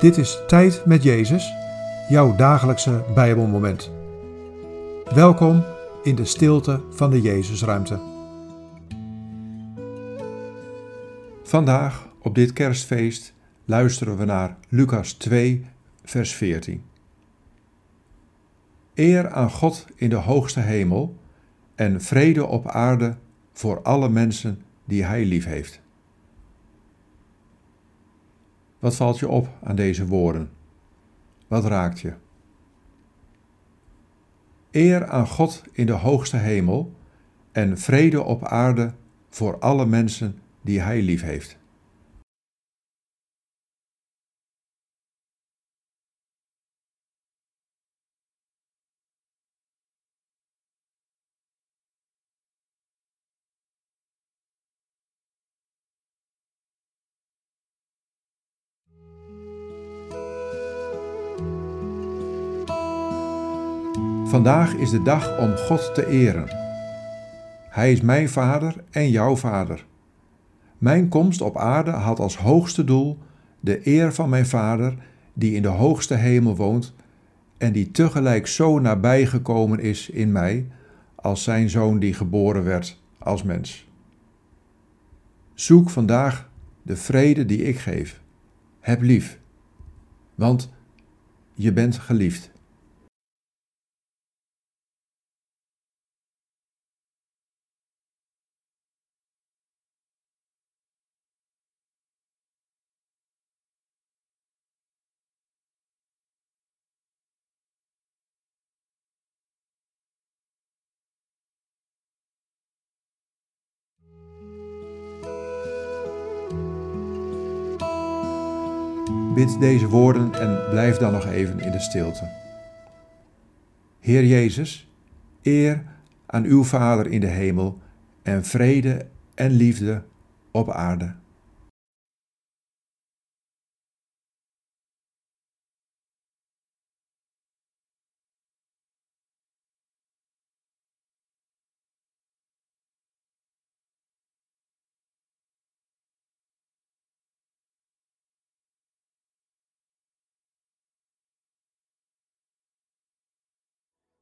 Dit is Tijd met Jezus, jouw dagelijkse Bijbelmoment. Welkom in de stilte van de Jezusruimte. Vandaag, op dit kerstfeest, luisteren we naar Lucas 2, vers 14. Eer aan God in de hoogste hemel en vrede op aarde voor alle mensen die Hij lief heeft. Wat valt je op aan deze woorden? Wat raakt je? Eer aan God in de hoogste hemel en vrede op aarde voor alle mensen die Hij lief Vandaag is de dag om God te eren. Hij is mijn vader en jouw vader. Mijn komst op aarde had als hoogste doel de eer van mijn vader, die in de hoogste hemel woont en die tegelijk zo nabij gekomen is in mij als zijn zoon die geboren werd als mens. Zoek vandaag de vrede die ik geef. Heb lief, want je bent geliefd. Bid deze woorden en blijf dan nog even in de stilte. Heer Jezus, eer aan uw Vader in de hemel en vrede en liefde op aarde.